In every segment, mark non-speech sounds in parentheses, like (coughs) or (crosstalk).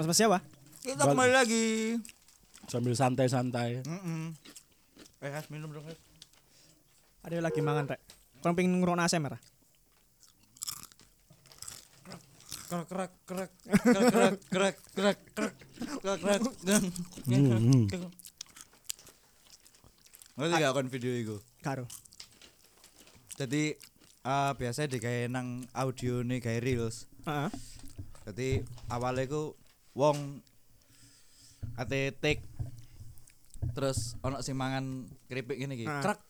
Mas Mas siapa? Kita kembali lagi. Sambil santai-santai. Mm Eh, Has, minum dong, Has. Ada lagi mangan rek. Kon pengen ngrungokno ASMR. ah? Kerak kerak kerak kerak kerak kerak kerak kerak kerak kerak. Hmm. Ngerti gak kon video iku? Karo. Jadi eh biasa digawe nang audio nih gawe reels. Heeh. Jadi awalnya ku wong ate take terus ono sing mangan keripik ngene iki. Ah. Krak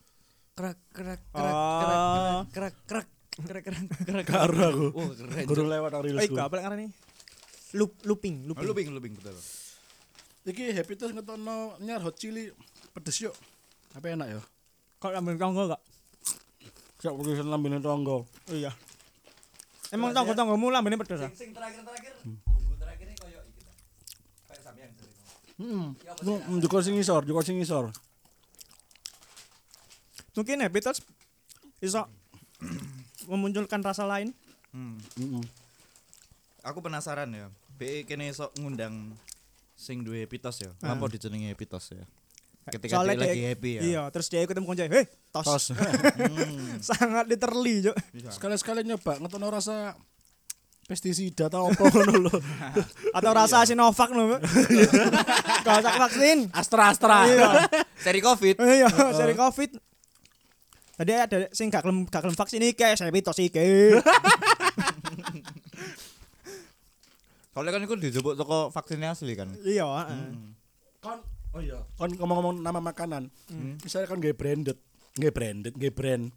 krak krak krak Oh. krak krak krak krak krak. Karo aku. Oh, keren. Guru lewat nang Eh, reelsku. iku apa lek ngarani? Loop looping, Oh, looping. Lubing lubing betul. Iki happy terus ngetono nyar hot chili pedes yuk. Apa enak ya? Kok lambene tonggo gak? Siap pergi lambene tonggo. Iya. Emang tonggo-tonggomu lambene pedes ah? Sing terakhir-terakhir, bumbu terakhir ini koyo iki ta. Kayak sampean Hmm. Jukor sing ngisor, jukor sing ngisor. Mungkin happy terus bisa memunculkan rasa lain. Hmm. Heeh. Aku penasaran ya. BE kene sok ngundang sing duwe pitos ya. Ah. Apa dijenenge pitos ya? Ketika Soalnya dia lagi dia- happy ya. Iya, terus dia ikut konco. Heh, tos. Tos. (laughs) Sangat literally, Juk. Sekali-sekali nyoba ngetono rasa pestisida atau apa ngono lho. (laughs) Atau rasa Sinovac no. (laughs) Gak usah vaksin. Astra Astra. Iya. Seri Covid. Iya, seri Covid. Tadi ada sing gak kelem gak kelem vaksin iki, saya tos iki. Soalnya kan iku dijebuk toko vaksinnya asli kan. Iya, heeh. Kon oh iya, kon ngomong-ngomong nama makanan. Misalnya kon nggak branded, nggak branded, nggak brand.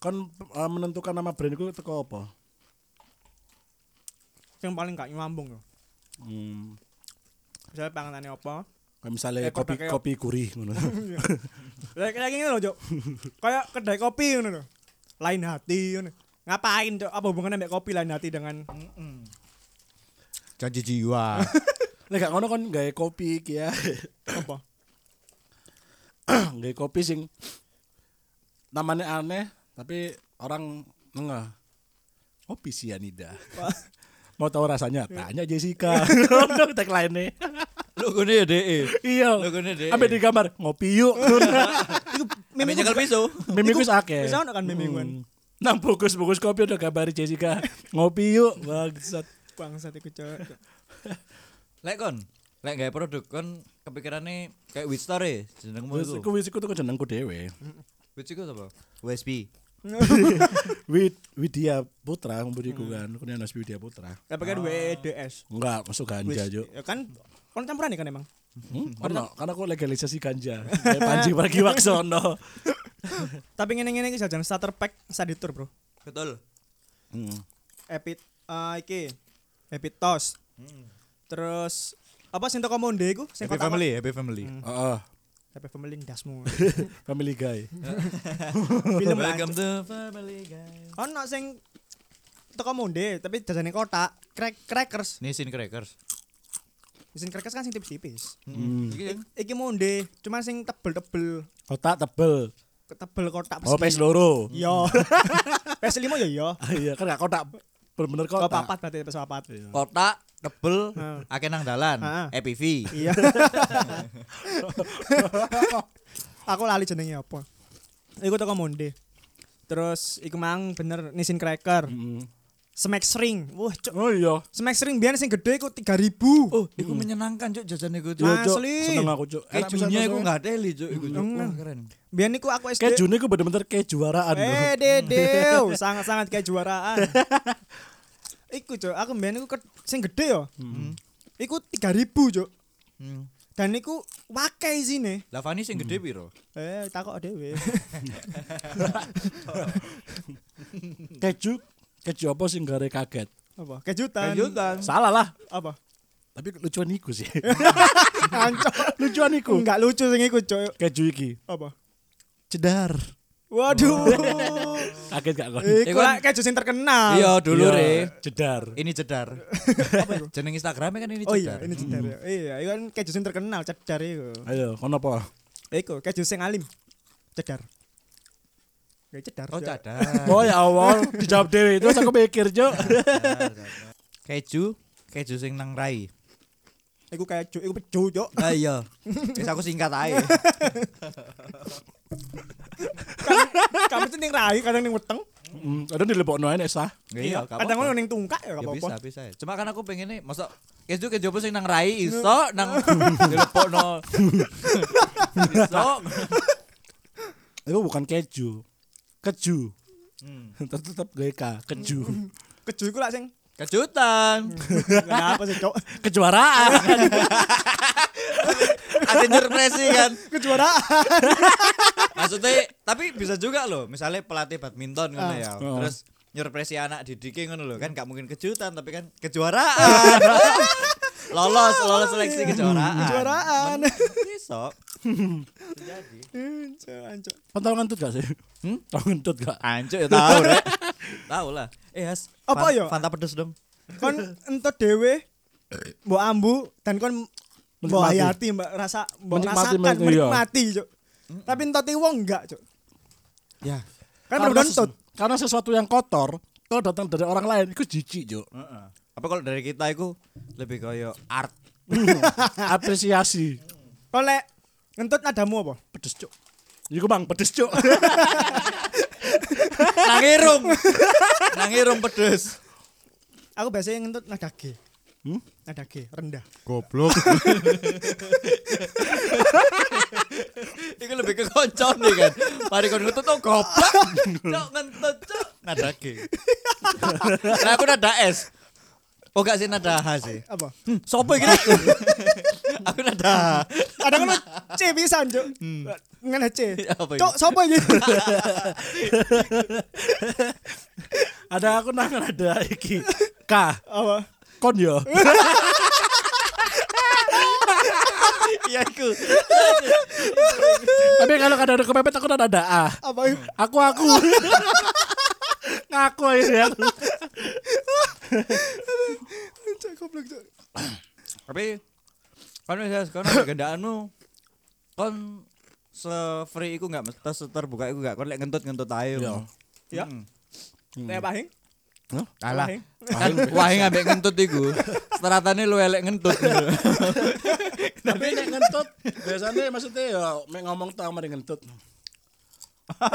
Kon eh, menentukan nama brand itu teko apa? Sing paling gak nyambung yo. Hmm. Misalnya panganannya apa? Kayak misalnya Eh, kopi kopi gurih ngono. (laughs) Kayak kayak gini loh, Juk. Kayak kedai kopi ngono lho. Lain hati ngono. Ngapain, Cok? Apa hubungannya mbak kopi lain hati dengan Janji jiwa. (laughs) Nek gak ngono kon gawe kopi iki ya. apa? (clears throat) gawe kopi sing namanya aneh tapi orang nengah. Kopi sianida. Mau tahu rasanya? Tanya Jessica. (laughs) Ngono tagline-ne. Logone ya DE. Iya. Logone DE. Ambil di kamar ngopi yuk. (laughs) Meme nyekel pisau. Mimi wis akeh. Bisa ono kan meme kuwi. Hmm. Nang bungkus-bungkus kopi udah kabari Jessica. Ngopi yuk. Bangsat. Bangsat iku, Cok. Lek kon, lek gawe produk kon kepikirannya kayak wit story jenengmu Wis iku. iku wis iku tuh jenengku dhewe. Wit iku apa? USB. (laughs) Wid Widya Putra mburiku kan. Kuwi ana Widya Putra. Ya pakai WDS. Enggak, masuk ganja, Juk. Ya kan kon campuran kan emang. Hmm? Ono, karena aku legalisasi ganja. Kayak Panji (laughs) Pragiwaksono. (laughs) Tapi ngene-ngene iki jajan starter pack saditur, Bro. Betul. Hmm. Epit eh iki. Epit tos. Terus apa sing toko monde iku? Sing Happy family, happy family. Heeh, Happy family dasmu. (laughs) family guy. Film Welcome to family guys. Ono sing toko monde tapi jajane kotak, crack crackers. Nisin crackers. Isin crackers kan sing tipis-tipis. Hmm. Iki Iki monde, cuman sing tebel-tebel, Kotak tebel. tebel kotak Oh, PS loro. Iya. (laughs) PS5 ya iya. Ah, Iya, kan gak kotak bener-bener Kok kotak. papat berarti PS papat. kotak tebel Heeh. akeh nang dalan. EPV. Iya. (laughs) Aku lali jenenge apa. Iku toko monde. Terus iku mang bener nisin cracker. Hmm. Smack ring. Wah, cok. Oh iya. Smack ring biyen sing gede iku 3000. Oh, iku menyenangkan cuk jajan iku cuk. Cuk. Asli. Seneng aku, Cuk. Kejunya iku enggak teli cuk iku cuk. Mm. Wah, keren. Biyen iku aku SD. Kejune ku bener-bener kejuaraan. Eh, dedew, sangat-sangat kayak juaraan. (laughs) iku, Cok. Aku biyen iku sing gede yo. Hmm. Iku 3000, Cok. Hmm. Dan iku wakai sini. Lah Fani sing gede piro? Eh, takok dhewe. (laughs) Keju keju apa sing gare kaget? apa? Kejutan. Kejutan. Salah lah. Apa? Tapi lucuan iku sih. (laughs) Lucuan iku. Enggak lucu sing iku, Cok. Keju iki. Apa? Cedar. Waduh. (laughs) Kaget gak kon? Iku lah keju sing terkenal. Iya, dulu Iya, re. Jedar. Ini jedar. (laughs) Apa iku? Jeneng Instagramnya kan ini Oh iya, ini cedar ya. Iya, iku kan keju sing terkenal cedar iku. Ayo, kono apa? Iku keju sing alim. Cedar. Ya cedar. Oh, Ya. cadar. Oh ya Allah, dijawab dewe itu aku mikir, Cuk. keju, keju sing nang rai. Iku keju, iku peju, Cuk. Ah iya. Wis aku singkat ae. (laughs) Kamu tuh ning rai, kadang ning weteng, Hmm, ada di lebok noen esa. Iya, gak kadang ngono ning tungkak ya gak Ya bisa, bisa. Cuma kan aku pengen nih, masa keju keju apa sing nang rai iso nang (laughs) dilepokno. Iso. Itu bukan keju. Keju. Hmm. (laughs) tetep tetep gawe K, keju. Keju iku lak sing Kejutan. Kenapa sih, Cuk? (laughs) Kejuaraan. (laughs) Ada nyurpresi kan. Kejuaraan. Maksudnya tapi bisa juga loh, misalnya pelatih badminton ngono Ah. ya. Oh. Terus nyurpresi anak didiknya ngono loh kan gak mungkin kejutan tapi kan kejuaraan. lolos, lolos seleksi kejuaraan. Kejuaraan. Besok. Anco, anco. Kan tau ngentut gak sih? Hmm? Tau ngentut gak? Anjuk ya tahu rek. tahu lah. Eh Has, Apa ya? Fanta pedes dong. Kon entuk dhewe mbok ambu dan kon mbok hayati mbak rasa mbok Menikmati, rasakan menikmati, iya. Cuk. Tapi entot wong enggak, Cuk. Ya. Kan Karena bener ses- entut. Karena sesuatu yang kotor, kalau datang dari orang lain, itu jijik, Jo. Heeh. Apa kalau dari kita itu lebih kayak art. (laughs) Apresiasi. Kon lek ngentut nadamu apa? Pedes, Cuk. Iku bang, pedes, Cuk. (laughs) Nangirung. Nangirung pedes. Aku biasanya ngentut nada G. Hmm? Nada G, rendah. Goblok. (laughs) Iku lebih ke koncon nih kan. Mari kon ngentut oh goblok. Cok ngentut cok. Nada G. Nah aku nada S. Oh gak sih nada H sih. Apa? Hmm, sopo iki? (laughs) aku nada Ada kan C pisan, Cuk. Ngene C. (laughs) Cuk, sapa iki? (laughs) ada aku nangan ada iki. K. Apa? Kon yo. Iya (laughs) iku. Tapi kalau kadang ada kepepet aku ada A. Apa? Aku aku. Ngaku aja aku. Cuk, goblok. Tapi kan kan ada gendaanmu. Kon se-free iku gak mesti terbuka iku gak kon lek ngentut-ngentut ae. Iya. Ya. Hmm. Nek pahing? Hah? Alah. Pahing. Kan wae ngambek ngentut iku. Seratane lu elek ngentut. Tapi nek ngentut biasanya maksudnya ya mek ngomong tau mari ngentut.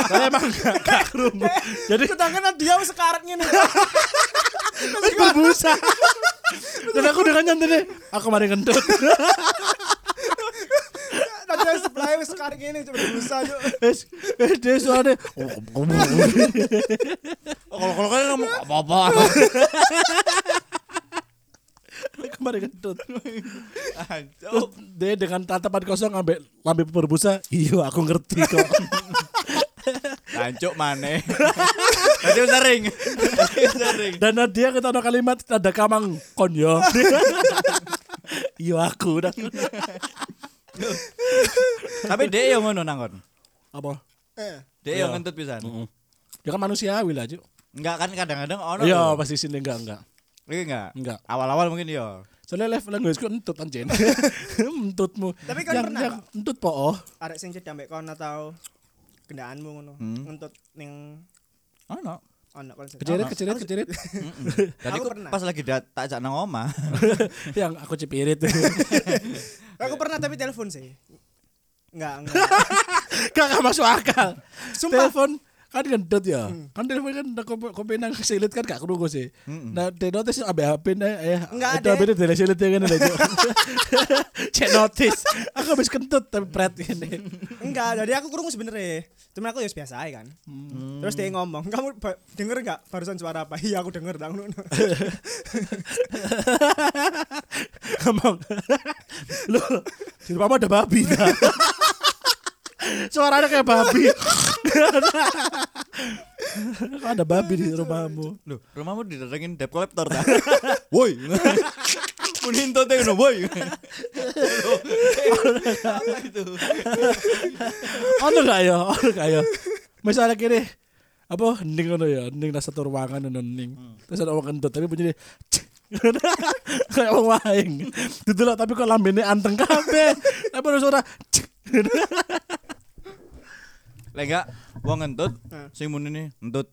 Saya emang gak, (laughs) gak kerungu. Jadi Sedangkan dia sekarat ngene. wis (laughs) berbusa. Dan aku dengan nyantai aku mari dia sebelah wis sekarat ngene coba berusaha, Cuk. Wis wis dia suaranya Kalau kalau kan ngomong apa-apa. aku mari ngentut. Terus dia dengan tatapan kosong ambek lambe berbusa, iya aku ngerti kok. (laughs) Hancuk maneh. Tadi sering. Sering. Dan dia kita ada kalimat ada kamang konyo. (laughs) Iya aku dah. Tapi dia yang ngono nang kon. Apa? Eh. Dia yang Iya. ngentut pisan. Dia kan manusiawi lah, Cuk. Enggak kan kadang-kadang ono. Iya, pasti sini enggak enggak. Iya enggak? Enggak. Awal-awal mungkin iya. Soalnya level gue entut anjen. (laughs) Entutmu. Tapi kan yang, pernah, yang entut po. Oh. Arek sing cedek ambek kon atau kendaanmu ngono. Hmm. Ngentut ning Ono. ono kon. Kecerit, Ono. kecerit, Aku- kecerit. Tadi (laughs) Aku aku pernah. pas lagi dat tak ajak nang oma. (laughs) yang aku cepirit. (laughs) Aku pernah tapi telepon sih. Enggak, enggak. Gak gak masuk akal. Sumpah. Telepon kan gendut ya. Kan telepon kan kopi nang silit kan gak kerungu sih. Mm-mm. Nah, di notis ambil HP nah eh Enggak itu ada. HP dari silit ya kan. (laughs) Cek notis. (laughs) Aku habis kentut tapi pret ini. (laughs) Enggak, jadi aku kurung sebenernya. Cuma aku ya biasa aja kan. Hmm. Terus dia ngomong, "Kamu denger enggak barusan suara apa?" Iya, aku denger ngono. Ngomong. Lu di rumahmu ada babi dah. Suaranya kayak babi. Kok (laughs) ada babi di rumahmu? Loh, rumahmu didatengin debt collector ta? (laughs) Woi. (laughs) Mun hinto teh. Apa itu? Ono gak ya? Ono gak ya? Misalnya gini, apa hening ngono ya, hening nang satu ruangan ngono hening. Terus ada orang kentut tapi bunyinya kayak wong waing. Didelok tapi kok lambene anteng kabeh. Tapi ada suara Lek enggak wong ngentut Nah. sing mun ini entut.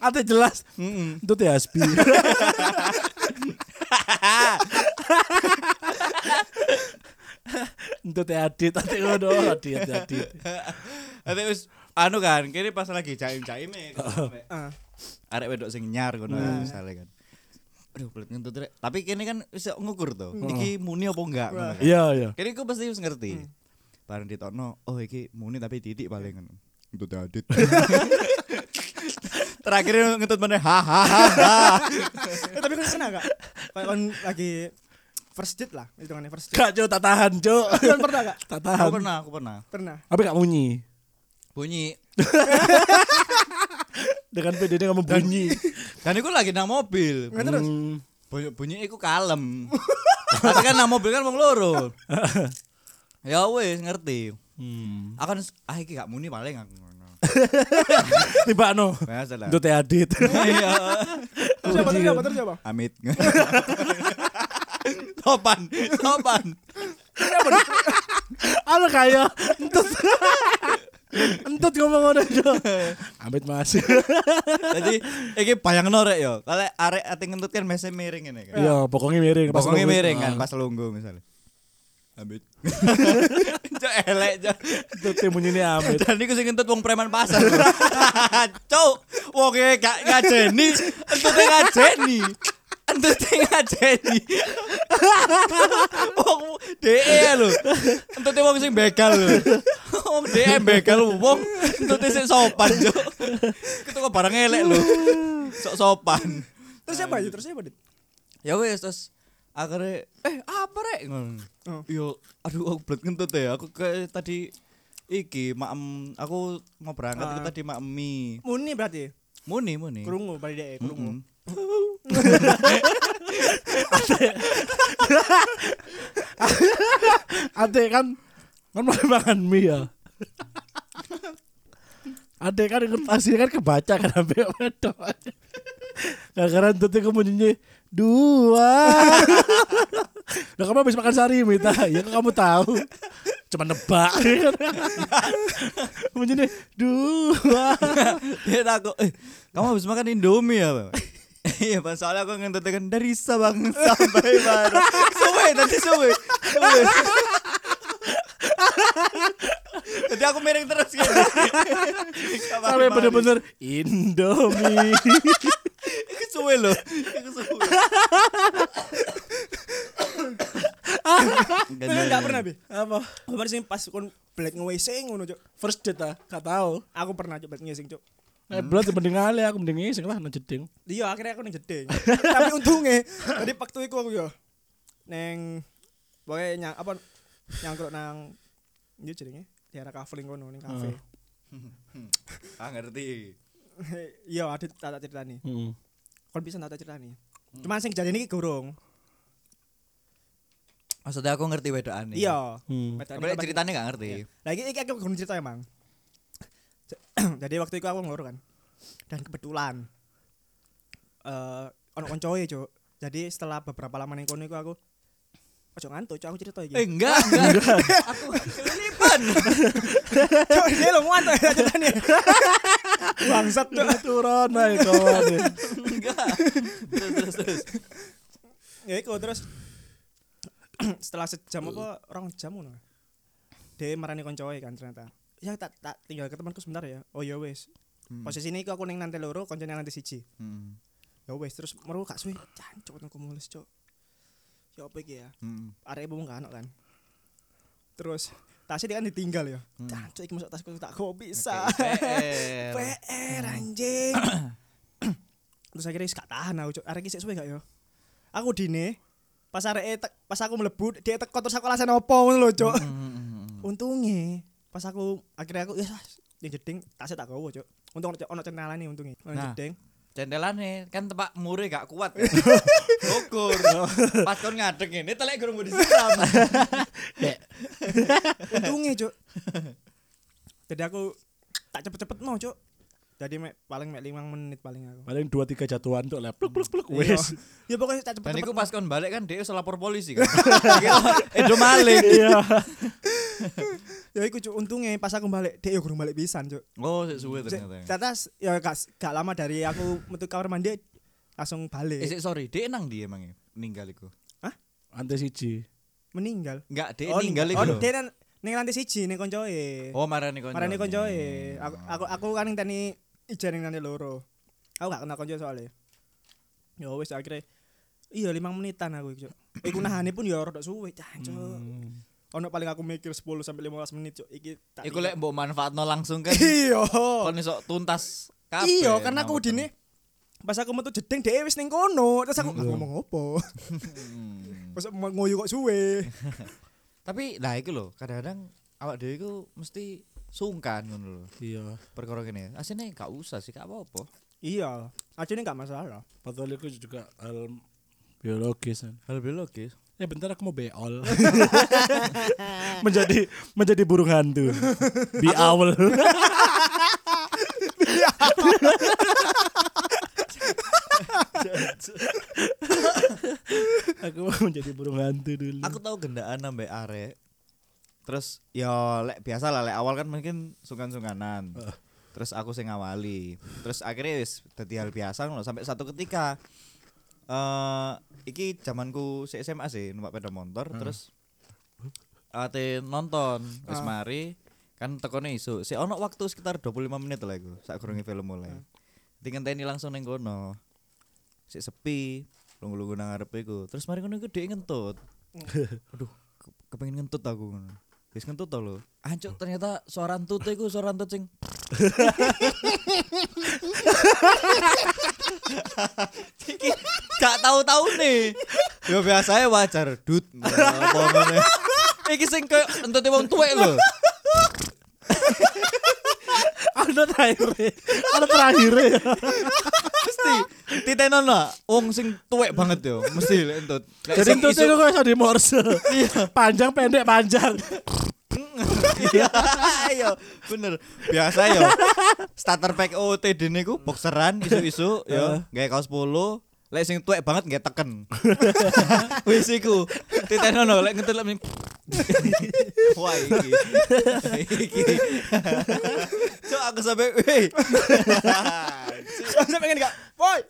ate jelas. Heeh. Entut ya Asbi. Entut ya adit, ati ngono adit adit. Nanti wis anu kan, kini pas lagi caim-caime Ah. arek wedok sing nyar ngono misalnya kan. Aduh, pelit ngentut rek. Tapi kini kan bisa ngukur tuh. Iki muni apa enggak kan. Iya iya. Kini aku pasti wis ngerti. Bareng ditokno, oh iki muni tapi titik paling ngono. Ngentut adit. (laughs) Terakhir ngentut mana hahaha. Eh, tapi kan pernah gak? Kayak kan lagi first date lah, hitungannya first date. Gak cuk tak tahan cuk. Kan pernah gak? Tak Aku tahan. pernah, aku pernah. Pernah. Tapi gak bunyi. Bunyi. (laughs) Dengan PD kamu bunyi. Dan aku lagi nang mobil. Nggak terus. Hmm. Bunyi, bunyi iku kalem. Tapi kan nang mobil kan wong loro. (laughs) ya wis ngerti. Hmm. Akan ah iki gak muni paling aku. Tiba no. Entut ya adit. (laughs) Iya. Terus apa terus apa terus apa? Amit. Sopan, sopan. Apa kaya entut. Entut ngomong ngono cuk. (laughs) Amit Mas. Jadi iki bayangno rek yo. Kalau arek ati ngentut kan mese miring ngene kan. Iya, pokoknya miring Pokoknya miring kan Ah. pas lungguh misalnya. Amit. (laughs) Cok elek cok. Entut ini amit. Dan iku sing ngentut wong preman pasar. Cuk, (laughs) wong e gak ngajeni, entute ngajeni. Entute ngajeni. Wong DE lho. Entute wong sing begal lho. Wong DE begal wong entute sing sopan, Cuk. Ketuku barang elek lho. Sok sopan. Terus siapa? Terus siapa, Dit? Ya wes terus akhirnya eh apa rek ngono. Oh. Yo aduh aku blet ngentut ya. Aku ke tadi iki maem aku mau berangkat iku tadi maem mie. Muni berarti. Muni muni. Krungu balik deh, krungu. Adek kan kan makan mie ya. Adek kan aslinya kan kebaca kan sampai (laughs) wedok. Gara-gara entut itu bunyinya dua. Nah kamu habis makan sari mita, ya kamu tahu. Cuma nebak. bunyinya dua. Dia takut, eh kamu habis makan Indomie ya? Iya, Pak. Soalnya aku ngentut kan dari Sabang (laughs) sampai Baru. Suwe, tadi suwe. Suwe. Jadi aku miring terus gitu. Sampai bener-bener Indomie. (laughs) Iku suwe loh. Iku suwe. Tapi enggak pernah, Bi. Apa? Kemarin sing pas kon black nge-WC ngono, Cuk. First date ah, gak tahu. Aku pernah coba ngising, Cuk. Nah, berat mending ale aku mending ngising lah nang jeding. Iya, akhirnya aku ning jeding. Tapi untungnya tadi waktu itu aku yo neng pokoknya nyang apa nyangkruk nang ini jenenge daerah kaveling kono ning kafe. Ah ngerti. (laughs) Iya, ada tak tak ceritani. Heeh. Kon bisa tak tak ceritani. Cuma sing jadi ini gorong. Maksudnya aku ngerti wedokane. Iya. Hmm. Tapi ceritanya gak ngerti. Lagi iki aku gurung cerita emang. (clears throat) Jadi waktu itu aku ngoro kan. Dan kebetulan eh ono koncoe, Cuk. Jadi setelah beberapa lama ning kono iku aku Ojo ngantuk, Cuk, aku cerita iki. Eh enggak, enggak. (laughs) aku kelilipan. (laughs) Cuk, dia lo ngantuk ya ceritanya. (laughs) Bangsat, Cuk. turun ae kawan. Enggak. Terus terus terus. Ya iku terus (clears throat) setelah sejam apa orang jam ngono. Dia marani koncoe kan ternyata. Ya tak tak tinggal ke temanku sebentar ya. Oh ya wes. Posisi ini aku ning nanti loro, koncone nanti siji. Hmm. Ya wes terus meru gak suwe cancuk mulus, Cuk. Ya apa ya? Hmm. Arek ibu kan kan. Terus tasnya dia kan ditinggal ya. Hmm. Cancuk iki masuk tasku tak kok bisa. PR. (laughs) PR anjing. (coughs) Terus akhirnya gak tahan aku, Cuk. Arek iki sik suwe gak ya? Aku dine pas arek tek- pas aku mlebu dia teko terus aku alasan opo ngono lho, Cuk. Hmm. Untungnya pas aku akhirnya aku ya yang jeding tasnya tak gowo, Cuk. Untung ono ono cenalane untungnya. Ono Nah. jeding. Cendelane kan tempat mure gak kuat. (laughs) Kan? Ukur. Pas kon ngadeg ini telek gurung mau disiram. (laughs) Untungnya, Cuk. Jadi aku tak cepet-cepet no, Cuk. Jadi mek, paling mek 5 menit paling aku. Paling 2 3 jatuhan tuh lah. Pluk pluk pluk Iya. wes. Ya pokoknya tak Dan cepet-cepet. iku pas kon balik kan dia lapor polisi kan. (laughs) Edo maling. Iya. Ya iku Cuk, untungnya pas aku balik, dia ya kurang balik pisan, Cuk. Oh, sik suwe ternyata. Ternyata s- ya gak, gak lama dari aku metu kamar mandi langsung balik. Eh sik, sorry, dia nang dia emangnya meninggal iku. Hah? Lantai siji. Meninggal. Enggak, Dek Oh, ninggal oh, iku. lho. dia nang ning lantai siji ning koncoe. Oh, marani konco. Marane koncoe. Aku aku aku kan ning tani ijen ning lantai loro. Aku gak kenal konco soalnya. Ya wis akhirnya Iya 5 menitan aku iku. Cuk. Iku nahane pun ya rada suwe, cancuk. Hmm. Ono paling aku mikir 10 sampai 15 menit, Cuk. Iki tak Iku lek mbok manfaatno langsung kan. Iya. Kon iso tuntas kabeh. Iya, karena aku dini pas aku metu jedeng dhewe wis ning kono. Terus aku aku ngomong opo? Hmm. Pas mau ngoyo kok suwe. (laughs) Tapi lah iku lho, kadang-kadang awak dhewe iku mesti sungkan ngono lho. Iya. Perkara kene. Asine gak usah sih, gak apa-apa. Iya, aja ini gak masalah. Padahal itu juga hal biologis. kan. Hal biologis. Ya bentar aku mau beol. (laughs) menjadi menjadi burung hantu. Biawal. (laughs) aku mau menjadi burung hantu dulu. Aku tahu gendaan sampai arek. Terus ya lek biasa lah lek awal kan mungkin sungkan-sungkanan. Terus aku sing ngawali. Terus akhirnya wis dadi hal biasa ngono sampai satu ketika eh iki zamanku si SMA sih numpak sepeda motor terus ate nonton wis Ah. mari kan tekone isu. Si ono waktu sekitar 25 menit lah iku sak kurunge film mulai. Di ngenteni langsung ning kono. Sik sepi, lunggu-lunggu nang ngarep iku. Terus mari ngono iku dhek ngentut. (laughs) Aduh, ke- kepengin ngentut aku ngono. Wis ngentut to lho. Ancuk ternyata suara entut iku suara entut sing (laughs) Iki gak tahu-tahu nih. Ya biasanya wajar, dut. Iki sing koyo entute wong tuwek lho. Ada terakhir. Ada terakhir. Mesti titenon lah wong sing tuwek banget yo, mesti lek entut. Jadi sing itu kok iso di morse. Panjang pendek panjang. Iya, ayo, (laughs) bener. Biasa yo. Starter pack OTD niku boxeran isu-isu yo, gawe kaos polo. Lek sing tuwek banget nggak teken. (laughs) Wis iku. Titenono lek ngentut lek (laughs) Wah iki. Iki. Aku sampe weh. Saya pengen gak? Woi.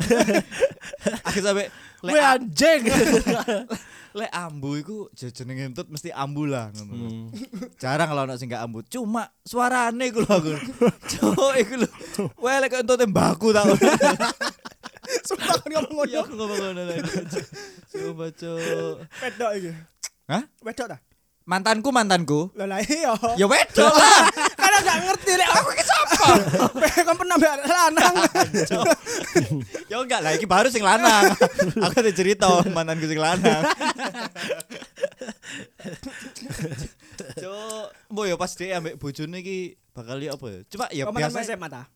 Aku sampe Weh anjing. (laughs) lek ambu iku jenenge ngentut mesti ambu lah ngono. Jarang lah ono sing gak ambu. Cuma suarane iku lho aku. Cuk iku lho. Wah lek entute mbaku tak. (laughs) Sumpah aku ngomong ngono. aku ngomong ngono. Coba cuk. Wedok iki. Hah? Wedok ta? Mantanku mantanku. Lah lah iya. Ya wedok lah. Gak ngerti lek aku iki sapa. Kan pernah mbak lanang. Ya enggak lah iki baru sing lanang. Aku ada cerita mantanku sing lanang. Cuk, mbok ya pas dia ambek bojone iki bakal ya apa ya? Cuma ya biasa. SMA ta?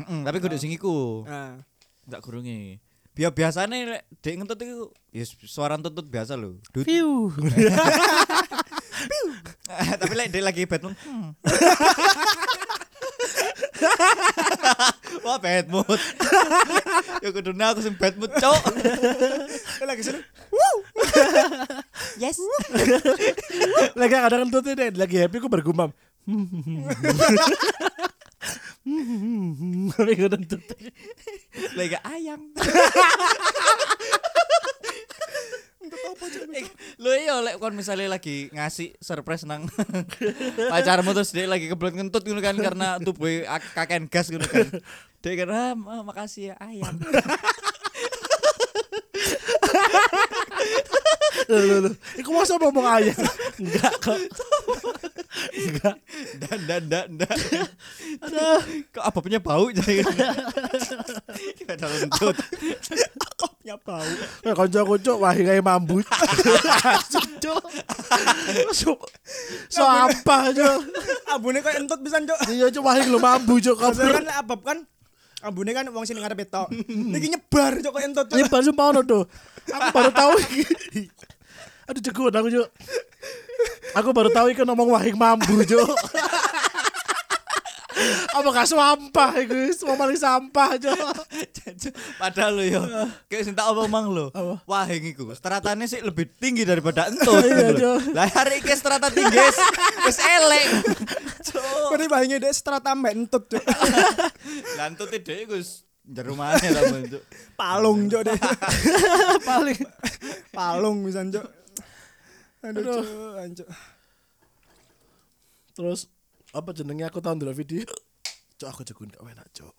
Heeh, tapi kudu sing iku. Nah. Enggak kurungi. Biar biasane lek dek ngentut iku ya suara entut biasa lho. Dut. (laughs) Piu. tapi lek dek lagi bad mood. hmm. Wah bad mood. ya kudune aku sing bad mood, Cok. Dia lagi sini. Yes. Lagi kadang tuh tuh lagi happy aku bergumam. Tapi kadang tuh Lagi ayang. Eh, Lo iya lek kon misalnya lagi ngasih surprise nang (laughs) pacarmu terus dia lagi kebelet ngentut ngono kan karena tubuh kaken gas ngono kan. Dia kan ah, ma- makasih ya ayang. (laughs) Loh, loh. Iku masa ngomong ayah? Enggak kok. Enggak. Dan dan dan dan. Kok apa punya bau jadi. Kita dalam ngentut. Ya bau. Kayak konco-konco wah kayak mambu. Cuk. So, so apa cuk? Ambune kok entut pisan, Cuk. Iya cuk wah lu mambu cuk. Kan abab kan ambune kan wong sini ngarep tok. Iki nyebar Cuk kok. Ini baru sumpah ono tuh. Aku baru tahu iki. Aduh cegut aku cuk. Aku baru tahu iku ngomong wahing mambu cuk. Apa gak sampah iku? Semua paling sampah cuk. Padahal lo yo, kayak sing tak omong lo. Apa? Wah, yang iku stratane sih lebih tinggi daripada entut. Iya. Lah hari iki strata tinggi wis elek. Berarti bahine dek strata mbek entut, Cuk. (laughs) Lah entut dhek iku wis jero maneh. Palung, Cuk dek. (laughs) paling Palung pisan, Cuk. Aduh, Aduh. anjuk. Terus apa jenenge aku tahu dulu video. Cok aku jagoin (laughs) gak enak, Cok.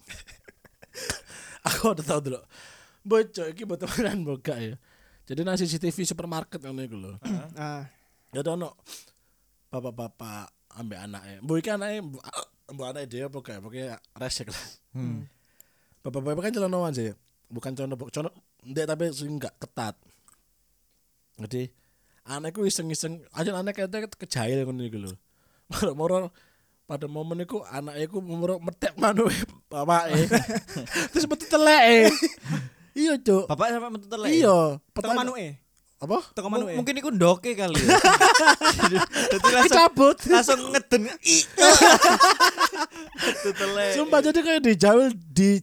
aku udah tahu dulu. Boy, Cok, iki buat temenan boga ya. Jadi nang CCTV supermarket ngono iku lho. Ah, Ya ada ono bapak-bapak ambek anaknya. Boy iki anaknya mbok anake dhewe apa gak? Pokoknya resek lah. Hmm. Bapak-bapak kan celanoan sih. Bukan celana celana ndek tapi sing gak ketat. Jadi anakku iseng-iseng aja anak kayaknya kejail ngono iku lho. (laughs) Moro-moro pada momen itu anaknya ku moro metek manu bapake. (laughs) Terus metu teleke. (laughs) Iya, Cuk. Bapak sampai metu telek. Iya, teko pertanyaan manuke. apa? Teko M- manuke. mungkin iku ndoke kali ya. Jadi langsung Cabut. langsung ngeden. Sumpah jadi kayak di jawel di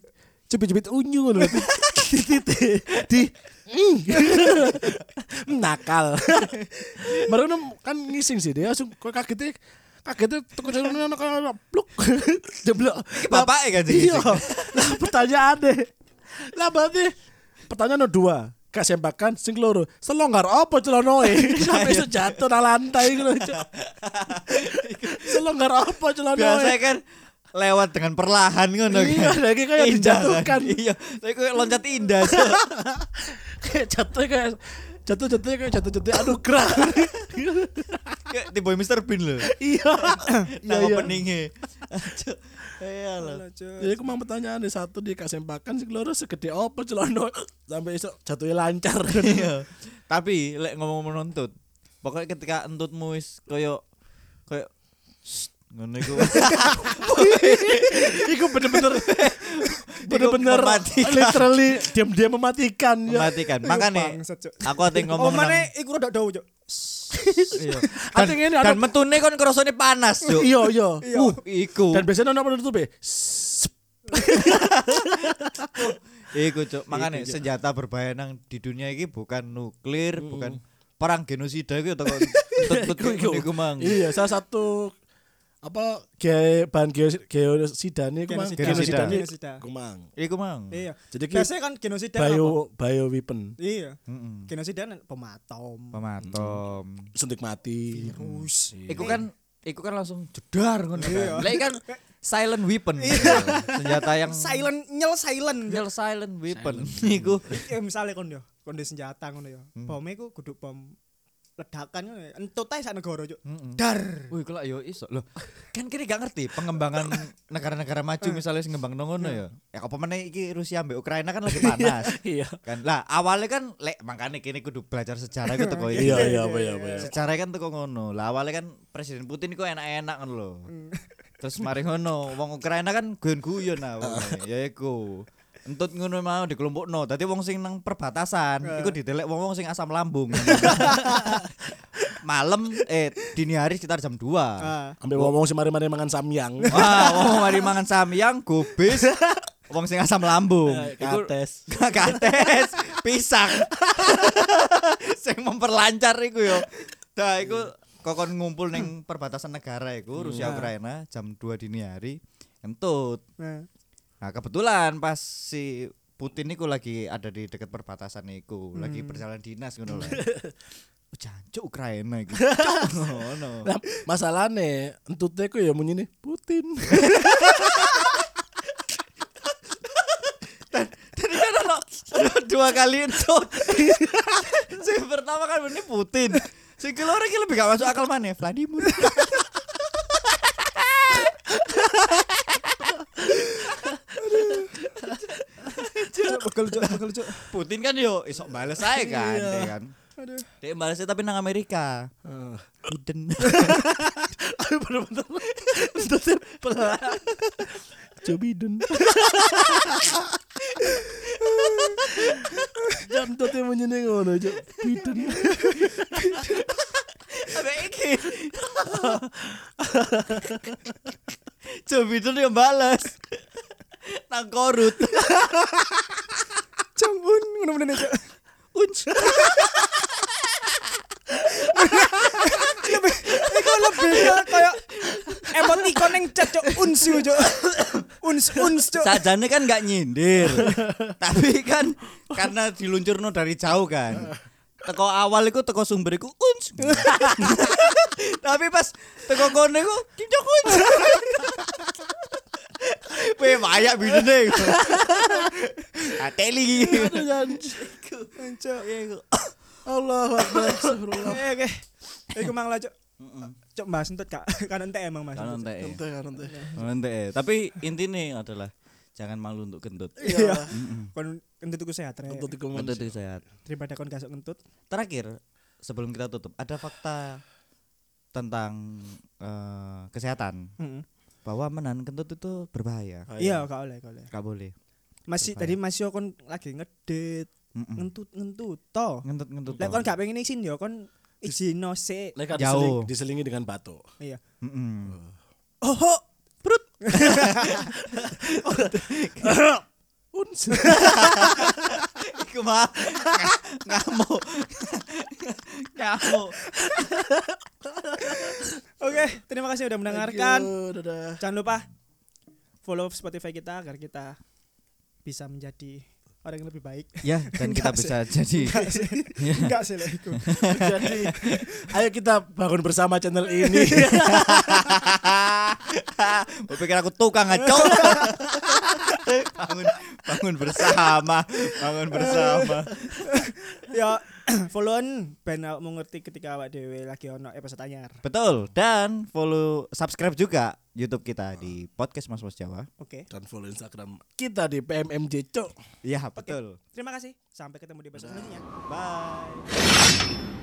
cubit-cubit unyu loh. Di titik di (laughs) nakal. Baru kan ngising sih dia langsung kok kagetnya kagetnya tukar jalan anak anak pluk jeblok. Iki bapake kan sing Iya. Lah pertanyaannya. Lah berarti pertanyaan dua. Gak sembakan sing loro. Selonggar apa celanoe? (laughs) Sampai iso jatuh nang lantai ngono. Cuk. (laughs) Selonggar apa celanoe? Biasanya kan lewat dengan perlahan ngono kan. Iya, lagi kayak Indah dijatuhkan. kan? Iya, tapi kayak loncat indah. Cuk. (laughs) kayak jatuh kayak jatuh jatuh kayak jatuh jatuh anugerah (laughs) Kayak tiba Mr Bean loh. iya (laughs) iya Nama iya peningnya. Iya loh. Jadi aku mau pertanyaan nih satu di kasempakan sih keloro segede apa celana sampai iso jatuhnya lancar Iya. Tapi lek ngomong menuntut, pokoknya ketika entutmu wis koyo koyo ngono iku. (laughs) Iku bener-bener (laughs) bener-bener literally diam-diam mematikan ya. Mematikan. Cuk. aku ate Oh, ngomong mana nang iku rada iya. Ate (laughs) Dan, ngene, dan ada- metune kon kerasane panas, Cuk. Iya iya. Uh, iku. Dan biasanya ono penutup ya. Iku, Cuk. Makane Iku, Cuk. senjata berbahaya nang di dunia iki bukan nuklir, bukan perang genosida entut Iku, iku mang. Iya, salah satu apa ge bahan geos- geosida nih kumang Genosida. genosida kumang. Iku mang. Iya. Jadi Biasanya kan genosida apa? bio bio weapon Iya. Heeh. Genosida pematom. Pematom. suntik mati. Virus. Iku kan iku kan langsung jedar ngono Iya. kan. Lah kan silent weapon. Senjata yang Silent nyel silent. Real silent weapon. Iku Ya misalnya kon yo, kon senjata ngono yo. Hmm. Bomnya iku kudu bom ledakan ya. Entut ae sak negara, cuk. Mm-mm. Dar. Wih, kalau yo iso loh. (laughs) Kan kini gak ngerti pengembangan (laughs) negara-negara maju misalnya sing ngembang ngono ya. Ya apa meneh iki Rusia ambek Ukraina kan lagi (laughs) panas. Iya. kan lah awalnya kan lek makanya kini kudu belajar sejarah iku teko iki. Iya iya apa ya apa ya. Sejarah kan teko ngono. Lah awalnya kan Presiden Putin iku enak-enak ngono lho. Terus mari ngono, wong Ukraina kan guyon-guyon nah. Ya iku. Entut ngono mau dikelompokno. Dadi wong sing nang perbatasan iku ditelek wong-wong sing asam lambung. (laughs) Malam eh dini hari sekitar jam 2. Ah. Ambil ngomong si mari-mari mangan samyang. Wah, wong mari mangan samyang gubis. Wong sing asam lambung. Iku Kates. (laughs) kates pisang. (laughs) sing memperlancar iku yo. Dah iku kokon ngumpul ning perbatasan negara iku Rusia Ukraina jam 2 dini hari entut. Nah. Nah, kebetulan pas si Putin niku lagi ada di dekat perbatasan niku, lagi berjalan dinas ngono lah. (laughs) Oh, Jancuk Ukraina iku. (laughs) Ngono. Nah, masalahnya entutnya ku ya munyi nih Putin. (laughs) Tadi kan ono dua kali entut. Sing pertama kan ini Putin. Sing keloro iki lebih gak masuk akal mana Vladimir. Cuk, bekel cuk, bekel cuk. Putin kan yo iso bales ae kan, ya kan. Aduh. Dia balesnya tapi nang Amerika. Biden. (laughs) Aduh bener-bener entutnya pelan. Joe Biden. Jam munyi nih ngono Joe Biden. Ada iki. Joe Biden yang balas. Nang korut. Jong-un ngono meneh cuk. Unc. Lebih iku lebih ke kayak emoticon yang cuk unsu cuk. Uns uns cuk. Sajane kan nggak nyindir. Tapi kan karena diluncurno dari jauh kan. teko awal iku teko sumber iku uns. Tapi pas teko kono iku Kim Jong Un. Weh mayak bidene. Ateli. Aduh, janji. Cok. Allah Akbar. Astagfirullah. Oke, oke. Iku mang lah, Cok. Cok Mas entut Kak. Kan entek emang Mas. Kan ente. Nanti kan nanti. Ente. Tapi intinya adalah jangan malu untuk kentut. Iya. Kon kentut iku sehat, Rek. Untuk tiga Kentut itu sehat. Daripada kon gasuk kentut. Terakhir sebelum kita tutup ada fakta tentang eh, kesehatan Heeh. Bahwa menahan kentut itu berbahaya. Iya, gak oleh, gak oleh. Gak boleh. Masih tadi masih kon lagi ngedit, Mm-mm. ngentut ngentut to. Ngentut-ngentut. Lek kon gak pengen isin yo kon izino sik. Leka Jauh. diseling- diselingi dengan batu. Iya. Mm-mm. Oh, ho. perut. Uns. Iku mah ngamuk. Ngamuk. Kasih udah mendengarkan. Dadah. Jangan lupa follow Spotify kita agar kita bisa menjadi orang yang lebih baik. Ya, dan (laughs) kita Enggak sih. bisa jadi Enggak sih. (laughs) Enggak sih. Jadi ayo kita bangun bersama channel ini. (laughs) Gue pikir aku tukang ngaco. bangun bangun bersama, bangun bersama. ya (clears throat) followan ben mau ngerti ketika awak dhewe lagi ono episode anyar. Betul. Dan follow subscribe juga YouTube kita di podcast Mas Mas Jawa. Oke. Dan follow Instagram kita di PMMJ Cok. Iya, betul. Terima kasih. Sampai ketemu di episode selanjutnya. Bye.